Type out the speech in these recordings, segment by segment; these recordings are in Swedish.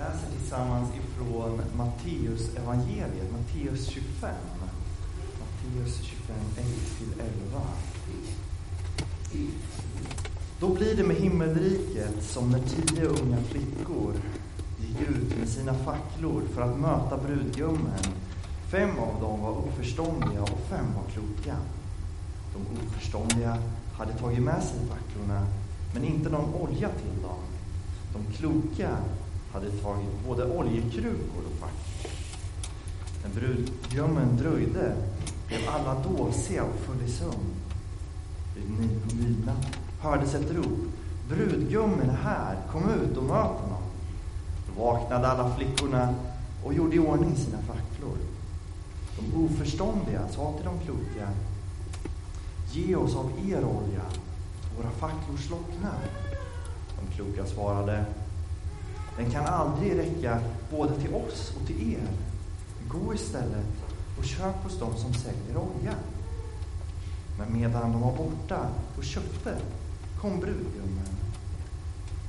läser tillsammans ifrån Matteus evangeliet, Matteus 25. Matteus 25, 1-11. Då blir det med himmelriket som när tio unga flickor gick ut med sina facklor för att möta brudgummen. Fem av dem var oförståndiga och fem var kloka. De oförståndiga hade tagit med sig facklorna, men inte någon olja till dem. De kloka hade tagit både oljekrukor och facklor. När brudgummen dröjde blev alla dåsiga och föll i sömn. Vid midnatt hördes ett rop. Brudgummen är här, kom ut och möt honom. Då vaknade alla flickorna och gjorde i ordning sina facklor. De oförståndiga sa till de kloka, ge oss av er olja, våra facklor slocknar. De kloka svarade, den kan aldrig räcka både till oss och till er. Gå istället och köp hos dem som säljer olja. Men medan de var borta och köpte kom brudgummen.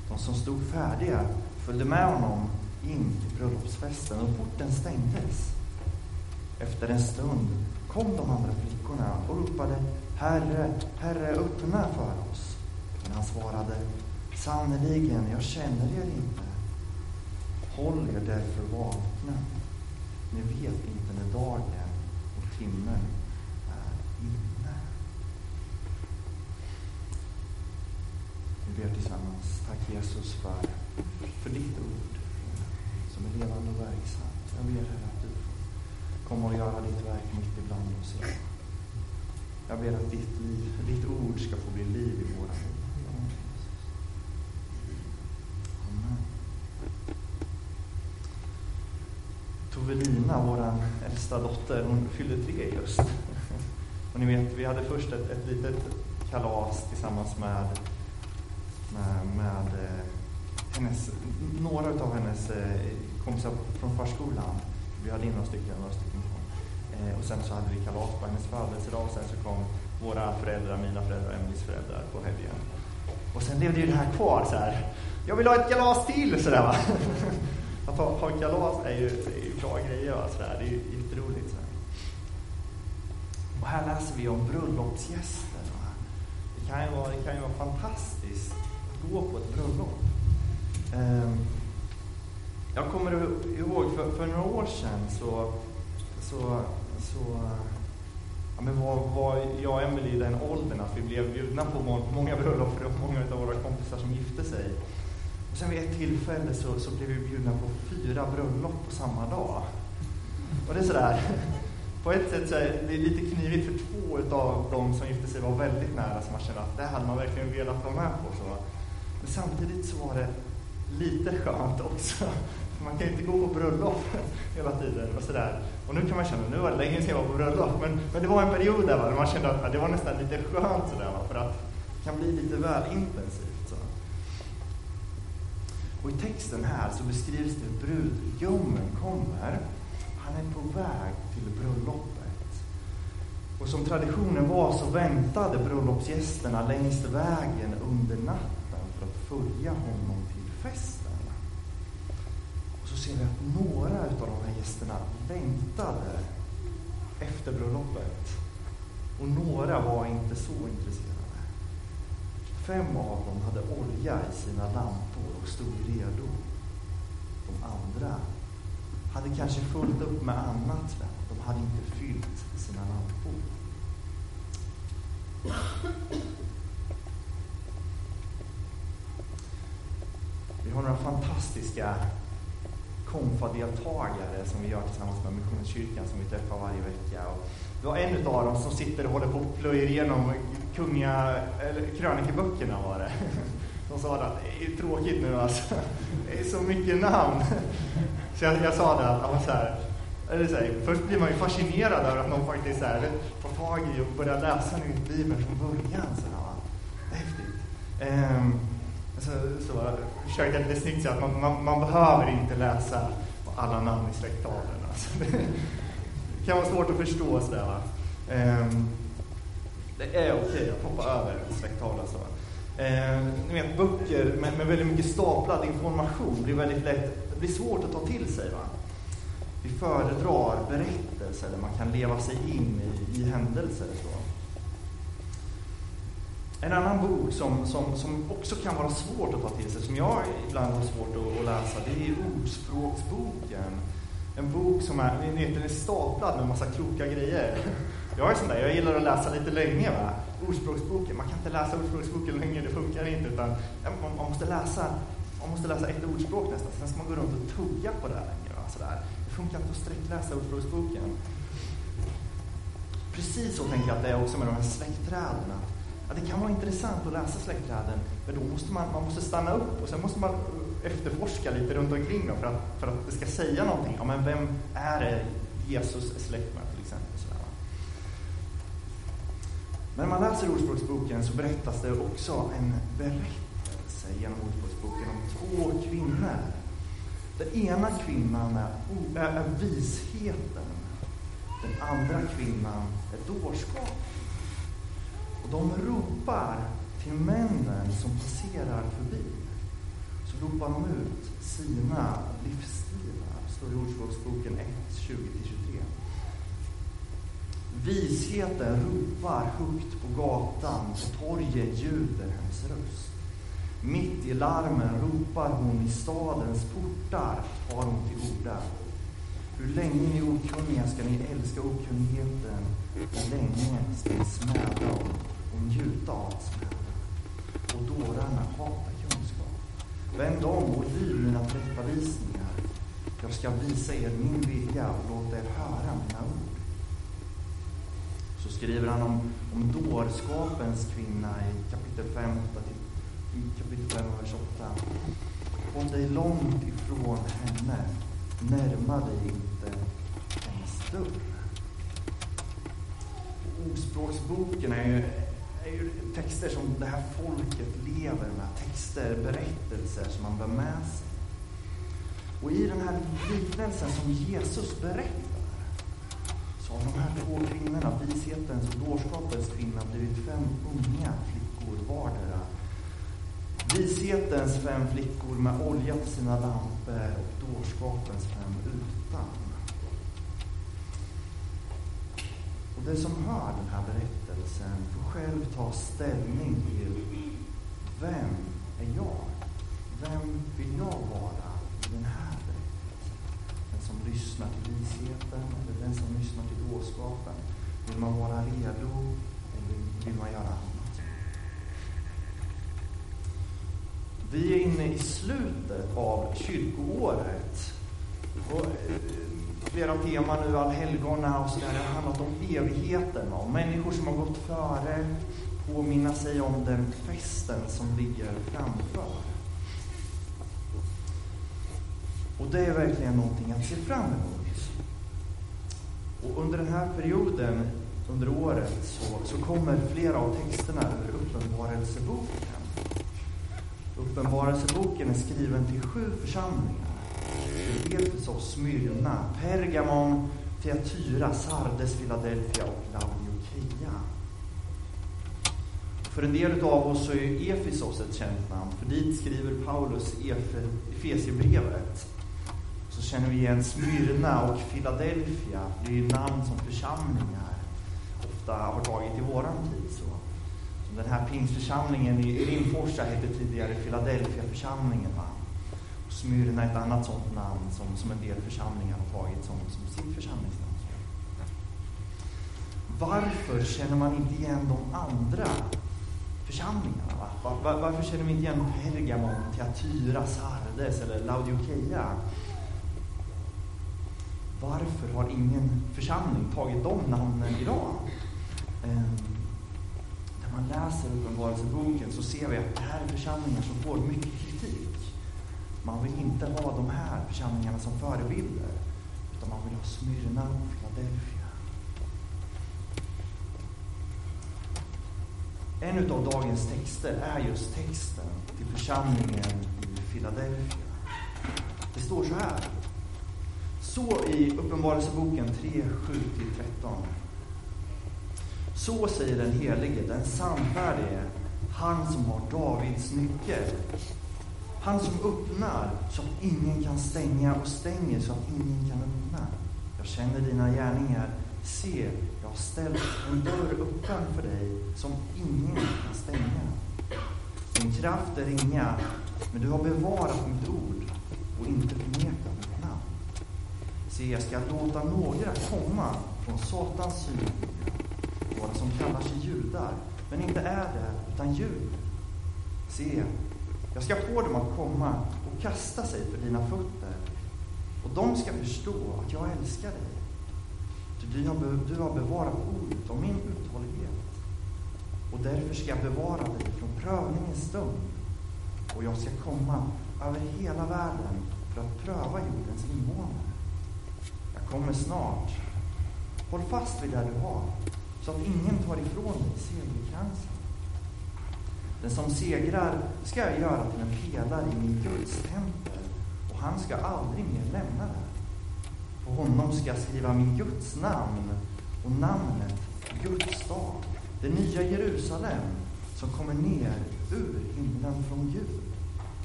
De som stod färdiga följde med honom in till bröllopsfesten och porten stängdes. Efter en stund kom de andra flickorna och ropade Herre, Herre, öppna för oss. Men han svarade Sannerligen, jag känner er inte. Håll er därför vakna. Ni vet inte när dagen och timmen är inne. Vi ber tillsammans. Tack Jesus för, för ditt ord som är levande och verksamt. Jag ber Herre att du får komma och göra ditt verk mitt ibland oss idag. Jag ber att ditt, liv, ditt ord ska få bli liv i våra liv. Anna, vår äldsta dotter, hon fyllde tre just. Och ni vet, vi hade först ett, ett litet kalas tillsammans med med, med eh, hennes, några av hennes eh, kompisar från förskolan. Vi hade in några stycken, några stycken kom. Eh, och sen så hade vi kalas på hennes födelsedag och sen så kom våra föräldrar, mina föräldrar, Emelies föräldrar på helgen. Och sen levde ju det här kvar så här. Jag vill ha ett kalas till! Sådär va. Att ha, ha kalas är ju, är ju bra grejer alltså, va? Det är ju jätteroligt. Så Och här läser vi om bröllopsgäster. Det kan ju vara, det kan ju vara fantastiskt gå på ett bröllop. Ehm, jag kommer ihåg för, för några år sedan så, så, så ja, men var, var jag och Emelie i den åldern att vi blev bjudna på många bröllop för många av våra kompisar som gifte sig. Och sen vid ett tillfälle så, så blev vi bjudna på fyra bröllop på samma dag. Och det är sådär, på ett sätt så är det lite knivigt för två av de som gifte sig var väldigt nära så man kände att det hade man verkligen velat vara med på. Så men samtidigt så var det lite skönt också. Man kan ju inte gå på bröllop hela tiden och sådär. Och nu kan man känna, nu var det länge sedan jag var på bröllop. Men, men det var en period där va, man kände att det var nästan lite skönt sådär va, för att det kan bli lite väl intensivt. Och i texten här så beskrivs det hur brudgummen kommer. Han är på väg till bröllopet. Och som traditionen var så väntade bröllopsgästerna längs vägen under natten för att följa honom till festen. Och så ser vi att några av de här gästerna längtade efter bröllopet. Och några var inte så intresserade. Fem av dem hade olja i sina lampor och stod redo. De andra hade kanske fullt upp med annat, men de hade inte fyllt sina lampor. Vi har några fantastiska konfadeltagare som vi gör tillsammans med Missionskyrkan som vi träffar varje vecka. Och vi har en av dem som sitter och håller på och plöjer igenom kunga, eller krönikeböckerna var det. De sa att det är tråkigt nu alltså. Det är så mycket namn. Så jag, jag sa det att så här, eller så här, först blir man ju fascinerad över att någon faktiskt så här, får tag i och börjar läsa nu Bibeln från början. Så, ja, häftigt. Um, så, så försökte jag lite snyggt säga att man, man, man, behöver inte läsa alla namn i släkttavlorna. Alltså, det kan vara svårt att förstå sådär va. Um, det är okej okay att hoppa över släkttavlan så. Eh, ni vet, böcker med, med, väldigt mycket staplad information blir väldigt lätt det svårt att ta till sig. Va? Vi föredrar berättelser där man kan leva sig in i, i händelser. Så. En annan bok som, som, som också kan vara svårt att ta till sig, som jag ibland har svårt att, att läsa, det är Ordspråksboken. En bok som är, ni vet, den är staplad med massa kloka grejer. Jag är sån där, jag gillar att läsa lite länge. Va? Ordspråksboken, man kan inte läsa Ordspråksboken länge, det funkar inte. Utan man, man, måste läsa, man måste läsa ett ordspråk nästan, sen ska man gå runt och tugga på det här länge. Va? Sådär. Det funkar inte att sträckläsa Ordspråksboken. Precis så tänker jag att det är också med de här släktträden. Ja, det kan vara intressant att läsa släktträden, men då måste man, man måste stanna upp och sen måste man efterforska lite runt omkring dem för att, för att det ska säga någonting. Ja, men vem är det Jesus är släkt med till exempel? Sådär. Men när man läser Ordspråksboken så berättas det också en berättelse genom Ordspråksboken om två kvinnor. Den ena kvinnan är, är, visheten. Den andra kvinnan är dårskapen. Och de ropar till männen som passerar förbi. Så ropar de ut sina livsstilar. Det står i Ordspråksboken 1, 20-23. Visheten ropar högt på gatan, på torget ljuder hennes röst. Mitt i larmen ropar hon i stadens portar, har hon till orda. Hur länge ni okunniga ska ni älska okunnigheten? Hur länge ska ni smäda och, och njuta av smäda? Och dårarna hatar kunskap. Vänd om och lyd mina tillrättavisningar. Jag ska visa er min vilja och låta er höra mina ord. Så skriver han om, om dårskapens kvinna i kapitel 5, i kapitel 5, vers 8. Håll dig långt ifrån henne, närma dig inte hennes dörr. Ordspråksboken är ju, är ju texter som det här folket lever med. Texter, berättelser som man bär med sig. Och i den här liknelsen som Jesus berättar så har de här två kvinnorna, vishetens och dårskapens kvinna, blivit fem unga flickor vardera. Vishetens fem flickor med olja på sina lampor och dårskapens fem utan. Och den som hör den här berättelsen får själv ta ställning till vem är jag? Vem vill jag vara i den här som lyssnar till visheten eller den som lyssnar till dårskapen? Vill man vara redo eller vill man göra annat? Vi är inne i slutet av kyrkoåret. Och eh, flera teman nu, allhelgona och sådär, har handlat om evigheten, om människor som har gått före, påminna sig om den festen som ligger framför. Och det är verkligen någonting att se fram emot. Och under den här perioden, under året, så, så kommer flera av texterna ur Uppenbarelseboken. Uppenbarelseboken är skriven till sju församlingar. Efesos, Smyrna, Pergamon, Teatyra, Sardes, Philadelphia och Laodikeia. För en del av oss så är Efesos ett känt namn, för dit skriver Paulus Efesierbrevet. Känner vi igen Smyrna och Philadelphia, det är ju namn som församlingar ofta har tagit i våran tid. Så. Som den här pingstförsamlingen i Rimforsa hette tidigare Philadelphia-församlingen. Va? Smyrna är ett annat sånt namn som, som en del församlingar har tagit som, som sitt församlingsnamn. Varför känner man inte igen de andra församlingarna? Va? Var, varför känner vi inte igen Pergamon, Teatyra, Sardes eller Laodikeia? Varför har ingen församling tagit de namnen idag? Um, när man läser Uppenbarelseboken så ser vi att det här är församlingar som får mycket kritik. Man vill inte ha de här församlingarna som förebilder, utan man vill ha Smyrna och Philadelphia. En av dagens texter är just texten till församlingen i Philadelphia. Det står så här. Så i Uppenbarelseboken 3, 7-13. Så säger den helige, den sannfärdige, han som har Davids nyckel. Han som öppnar så att ingen kan stänga och stänger så att ingen kan öppna. Jag känner dina gärningar. Se, jag har ställt en dörr öppen för dig som ingen kan stänga. Din kraft är ringa, men du har bevarat mitt ord och inte förnekat Se, namn. Se, jag ska låta några komma från Satans synvinkel, några som kallar sig judar, men inte är det, utan djur. Se, jag ska få dem att komma och kasta sig för dina fötter, och de ska förstå att jag älskar dig. Ty du har, du har bevarat ordet om min uthållighet, och därför ska jag bevara dig från prövningens stund, och jag ska komma över hela världen för att pröva jordens invånare. Kommer snart. Håll fast vid det du har, så att ingen tar ifrån dig segerkransen. Den som segrar ska jag göra till en pelare i min Guds tempel, och han ska aldrig mer lämna det. På honom ska jag skriva min Guds namn och namnet Guds stad, det nya Jerusalem som kommer ner ur himlen från Gud,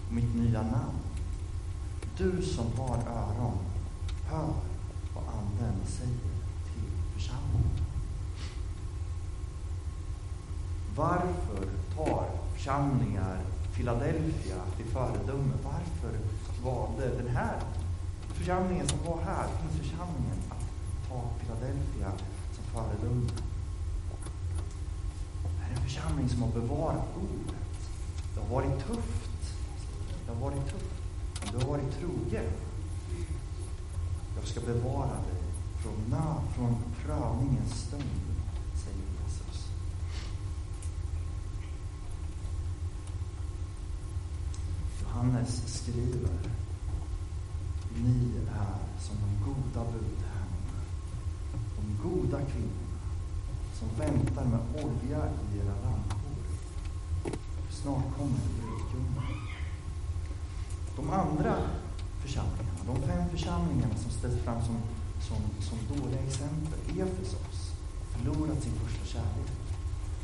och mitt nya namn. Du som har öron, hör vad sig säger till församlingen. Varför tar församlingar Philadelphia till föredöme? Varför valde den här församlingen som var här, församlingen, att ta Philadelphia som föredöme? Det här är en församling som har bevarat ordet. Det har varit tufft. Det har varit tufft. Men du har varit trogen. Jag ska bevara dig från, från prövningens stund, säger Jesus. Johannes skriver Ni är som de goda budhemmen, de goda kvinnorna som väntar med olja i era lampor. Snart kommer brudgummen. De andra församlingarna, de fem församlingarna som ställs fram som, som, som dåliga exempel. Efesos, förlorat sin första kärlek.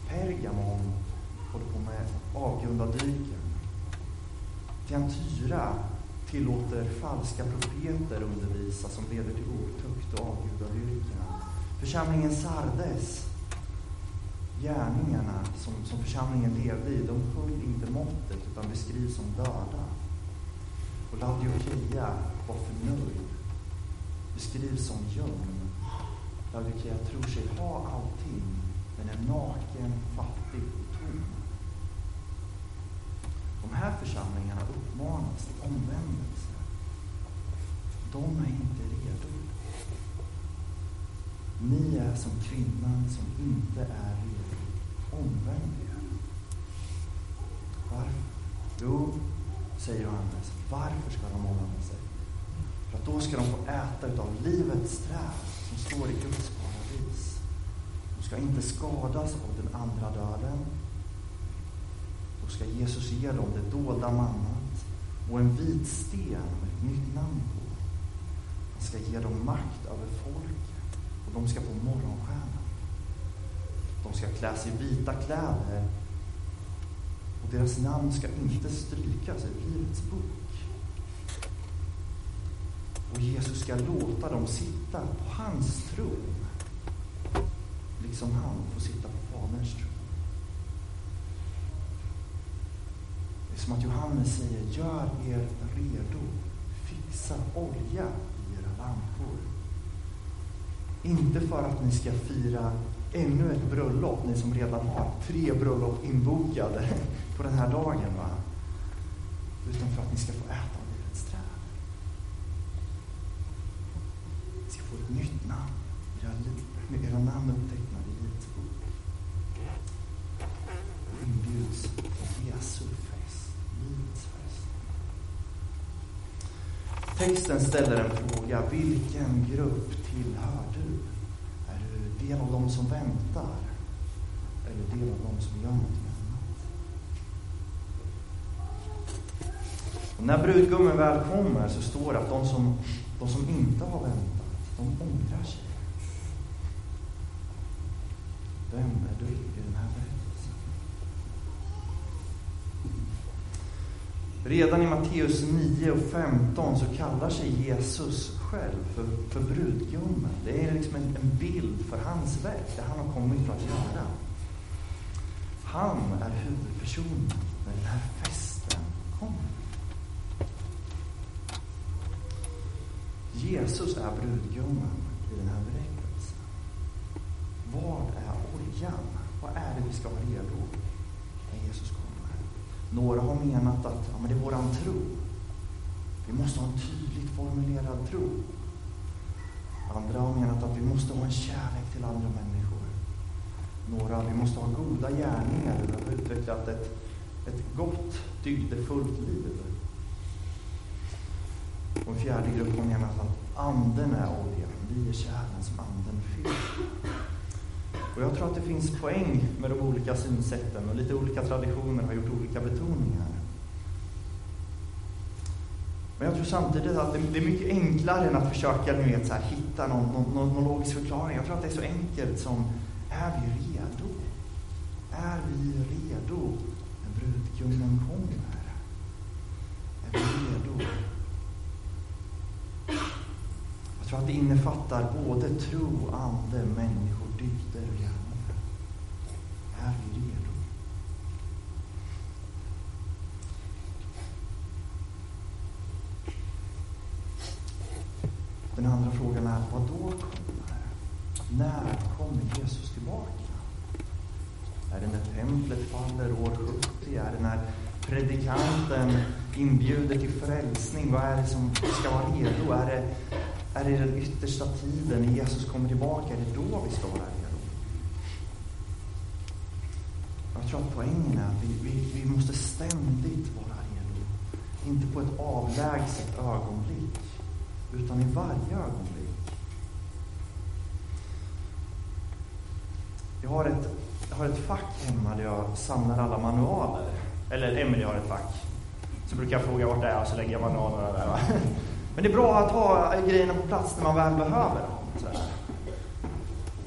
Pergamon håller på med avgrundadyken. Tiantyra tillåter falska profeter undervisa som leder till otukt och avgudadyrkan. Församlingen Sardes, gärningarna som, som församlingen levde i, de höll inte måttet utan beskrivs som döda. Och Laodikeia var förnöjd, beskrivs som ljum. Laodikeia tror sig ha allting, men är naken, fattig och tom. De här församlingarna uppmanas till omvändelse. De är inte redo. Ni är som kvinnan som inte är redo. Omvänd er. Varför? Jo, säger Johannes, varför ska de omvända sig? För att då ska de få äta utav livets träd som står i Guds paradis. De ska inte skadas av den andra döden. Då ska Jesus ge dem det dolda mannat och en vit sten med ett nytt namn på. Han ska ge dem makt över folket och de ska få morgonstjärnan. De ska klä sig i vita kläder och deras namn ska inte strykas i Livets bok. Och Jesus ska låta dem sitta på hans tron, liksom han får sitta på Faderns tron. Det är som att Johannes säger, gör er redo, fixa olja i era lampor. Inte för att ni ska fira ännu ett bröllop, ni som redan har tre bröllop inbokade på den här dagen. Va? Utan för att ni ska få äta av livets träd får ett nytt namn. Era, med era namn upptecknade i livets bok. Och inbjuds till Jesu fest, livets fest. Texten ställer en fråga. Vilken grupp tillhör du? Är du del av de som väntar? Eller del av de som gör någonting annat? När brudgummen väl kommer så står det att de som, de som inte har väntat, de ångrar sig. Vem är du i den här berättelsen? Redan i Matteus 9 och 15 så kallar sig Jesus själv för, för brudgummen. Det är liksom en, en bild för hans verk, det han har kommit för att göra. Han är huvudpersonen när den här festen kommer. Jesus är brudgummen i den här berättelsen. Vad är oljan? Vad är det vi ska ha redo när Jesus kommer? Några har menat att ja, men det är våran tro. Vi måste ha en tydligt formulerad tro. Andra har menat att vi måste ha en kärlek till andra människor. Några, vi måste ha goda gärningar. Vi har utvecklat ett, ett gott, dygdefullt liv. Och en fjärde grupp har menat att anden är oljan. Vi är kärlen som anden fyller. Och jag tror att det finns poäng med de olika synsätten och lite olika traditioner har gjort olika betoningar. Men jag tror samtidigt att det är mycket enklare än att försöka ni vet, så här, hitta någon, någon, någon logisk förklaring. Jag tror att det är så enkelt som, är vi redo? Är vi redo när brudgummen kommer? Är vi redo? För att det innefattar både tro, ande, människor, dygder och gärningar. Är vi redo? Den andra frågan är, vad då kommer? När kommer Jesus tillbaka? Är det när templet faller år 70? Är det när predikanten inbjuder till frälsning? Vad är det som ska vara redo? Är det, är det den yttersta tiden när Jesus kommer tillbaka? Är det då vi ska vara redo? Jag tror att poängen är att vi, vi, vi måste ständigt vara redo. Inte på ett avlägset ögonblick utan i varje ögonblick. Jag har ett, jag har ett fack hemma där jag samlar alla manualer. Eller Emelie har ett fack. Så brukar jag fråga vart det är och så lägger jag manualerna där. Va? Men det är bra att ha grejerna på plats när man väl behöver dem.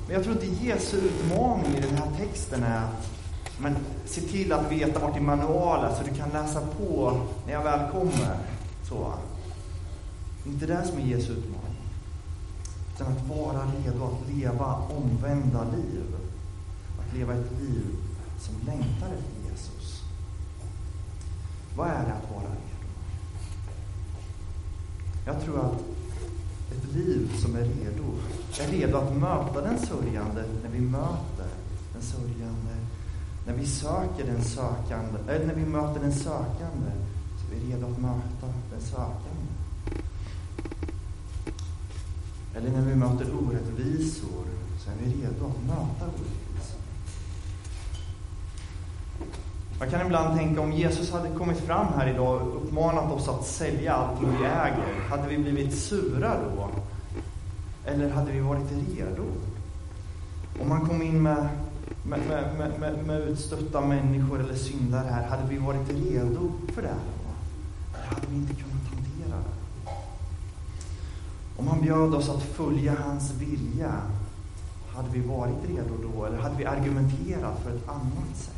Men jag tror inte Jesu utmaning i den här texten är att men se till att veta vart din manual är så du kan läsa på när jag väl kommer. Så. Inte det som är Jesu utmaning. Utan att vara redo att leva omvända liv. Att leva ett liv som längtar efter Jesus. Vad är det att vara redo? Jag tror att ett liv som är redo, är redo att möta den sörjande när vi möter den sörjande. När vi söker den sökande, eller när vi möter den sökande, så är vi redo att möta den sökande. Eller när vi möter orättvisor så är vi redo att möta orättvisor. Man kan ibland tänka om Jesus hade kommit fram här idag och uppmanat oss att sälja allt vi äger, hade vi blivit sura då? Eller hade vi varit redo? Om han kom in med, med, med, med, med utstötta människor eller syndare här, hade vi varit redo för det? Då? Eller hade vi inte kunnat hantera det? Om han bjöd oss att följa hans vilja, hade vi varit redo då? Eller hade vi argumenterat för ett annat sätt?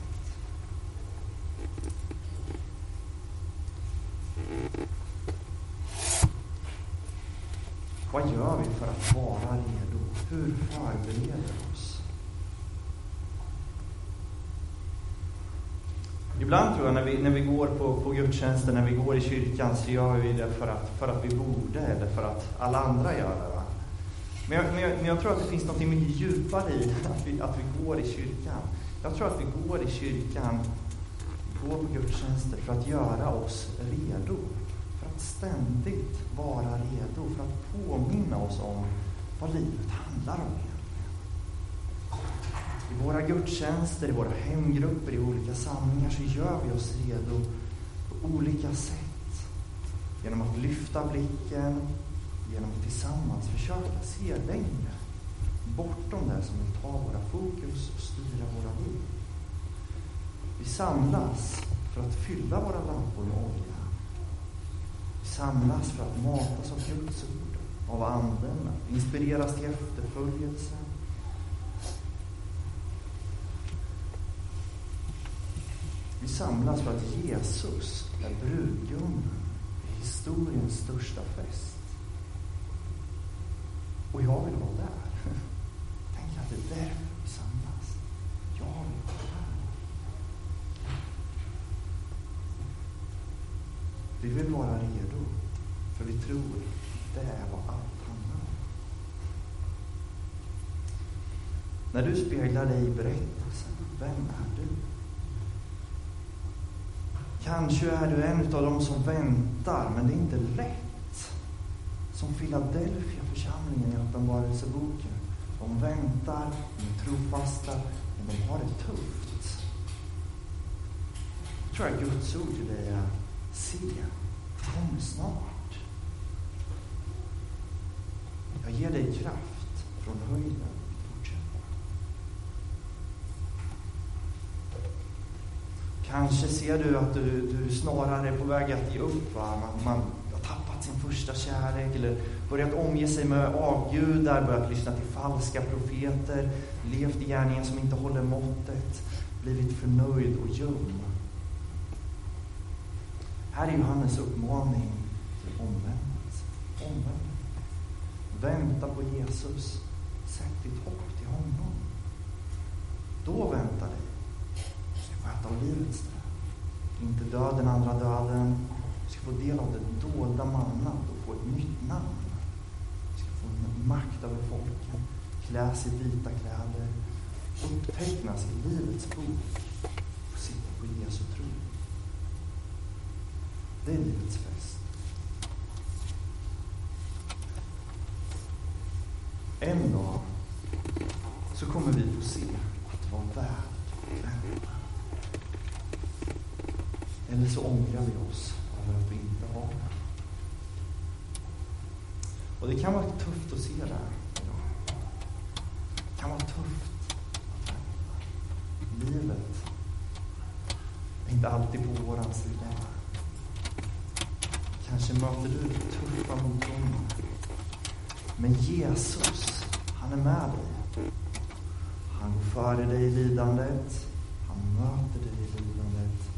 Vad gör vi för att vara redo? Hur förbereder vi oss? Ibland tror jag när vi, när vi går på, på gudstjänsten, när vi går i kyrkan, så gör vi det för att, för att vi borde eller för att alla andra gör det. Va? Men, jag, men, jag, men jag tror att det finns något mycket djupare i att vi, att vi går i kyrkan. Jag tror att vi går i kyrkan, går på gudstjänster för att göra oss redo. Att ständigt vara redo, för att påminna oss om vad livet handlar om egentligen. I våra gudstjänster, i våra hemgrupper, i olika samlingar så gör vi oss redo på olika sätt. Genom att lyfta blicken, genom att tillsammans försöka se längre. Bortom det som vill ta våra fokus och styra våra liv. Vi samlas för att fylla våra lampor med olja. Vi samlas för att matas av Guds ord, av Anden, inspireras till efterföljelse. Vi samlas för att Jesus är brudgummen i historiens största fest. Och jag vill vara där. Tänk att det är därför vi samlas. Jag vill vara där. Vi vill vara redo, vi tror det är vad allt handlar om. När du speglar dig i berättelsen, vem är du? Kanske är du en av dem som väntar, men det är inte lätt. Som Philadelphia församlingen i Uppenbarelseboken. De väntar, de är trofasta, men de har det tufft. Jag tror att Guds ord till dig är, se, kom snart. Jag ger dig kraft från höjden. Kanske ser du att du, du snarare är på väg att ge upp. Va? Man, man har tappat sin första kärlek eller börjat omge sig med avgudar, börjat lyssna till falska profeter, levt i gärningen som inte håller måttet, blivit förnöjd och ljum. Här är Johannes uppmaning till omvändelse. Omvänd. Vänta på Jesus. Sätt ditt hopp till honom. Då väntar dig äta av livets träd. Inte döden, andra döden. Vi ska få del av det dolda mannat och få ett nytt namn. Vi ska få makt över folken, kläs i vita kläder, upptecknas i livets bok och sitta på Jesu tron. Det är livets fest. En dag så kommer vi få se att vara värd väntan. Eller så ångrar vi oss över att vi inte har det. Och det kan vara tufft att se det här. idag. Det kan vara tufft att vänta. Livet är inte alltid på våran sida. Kanske möter du tuffa motgångar. Men Jesus, han är med dig. Han går före dig i lidandet. Han möter dig i lidandet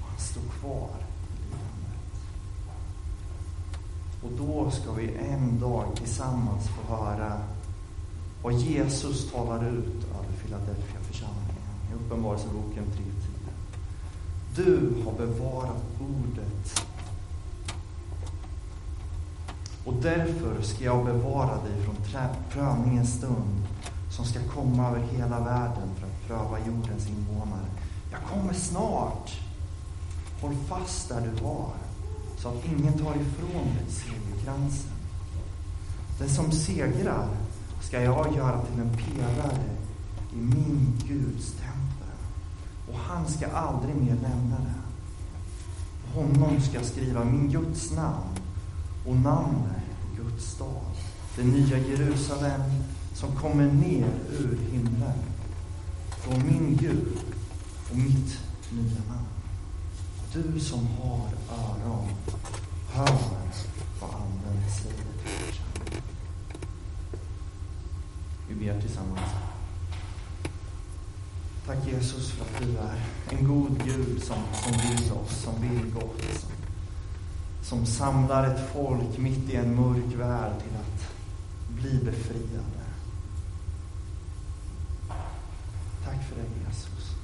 och han står kvar i lidandet. Och då ska vi en dag tillsammans få höra vad Jesus talar ut över Philadelphia församlingen i Uppenbarelseboken 3.10. Du har bevarat ordet och därför ska jag bevara dig från prövningens stund som ska komma över hela världen för att pröva jordens invånare. Jag kommer snart. Håll fast där du var, så att ingen tar ifrån dig segerkransen. Den som segrar ska jag göra till en pelare i min Guds tempel. Och han ska aldrig mer lämna det. På honom ska jag skriva min Guds namn och namnet Guds stad. Det nya Jerusalem som kommer ner ur himlen. Från min Gud och mitt nya namn. Du som har öron, hör vad Anden säger Vi ber tillsammans. Tack Jesus för att du är en god Gud som, som vill oss, som vill gott. Som, samlar ett folk mitt i en mörk värld till att bli befriade. Tack för det Jesus.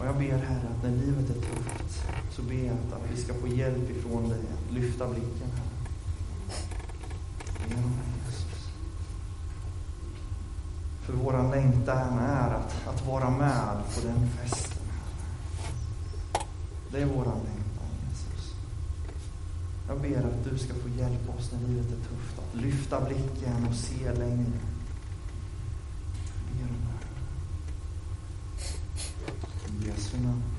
Och jag ber Herre att när livet är tufft så ber jag att vi ska få hjälp ifrån dig att lyfta blicken Herre. Genom Jesus. För våran längtan är att, att vara med på den festen Herre. Det är våran längtan jag ber att du ska få hjälpa oss när livet är tufft att lyfta blicken och se längre. Ber om det. I Jesu namn.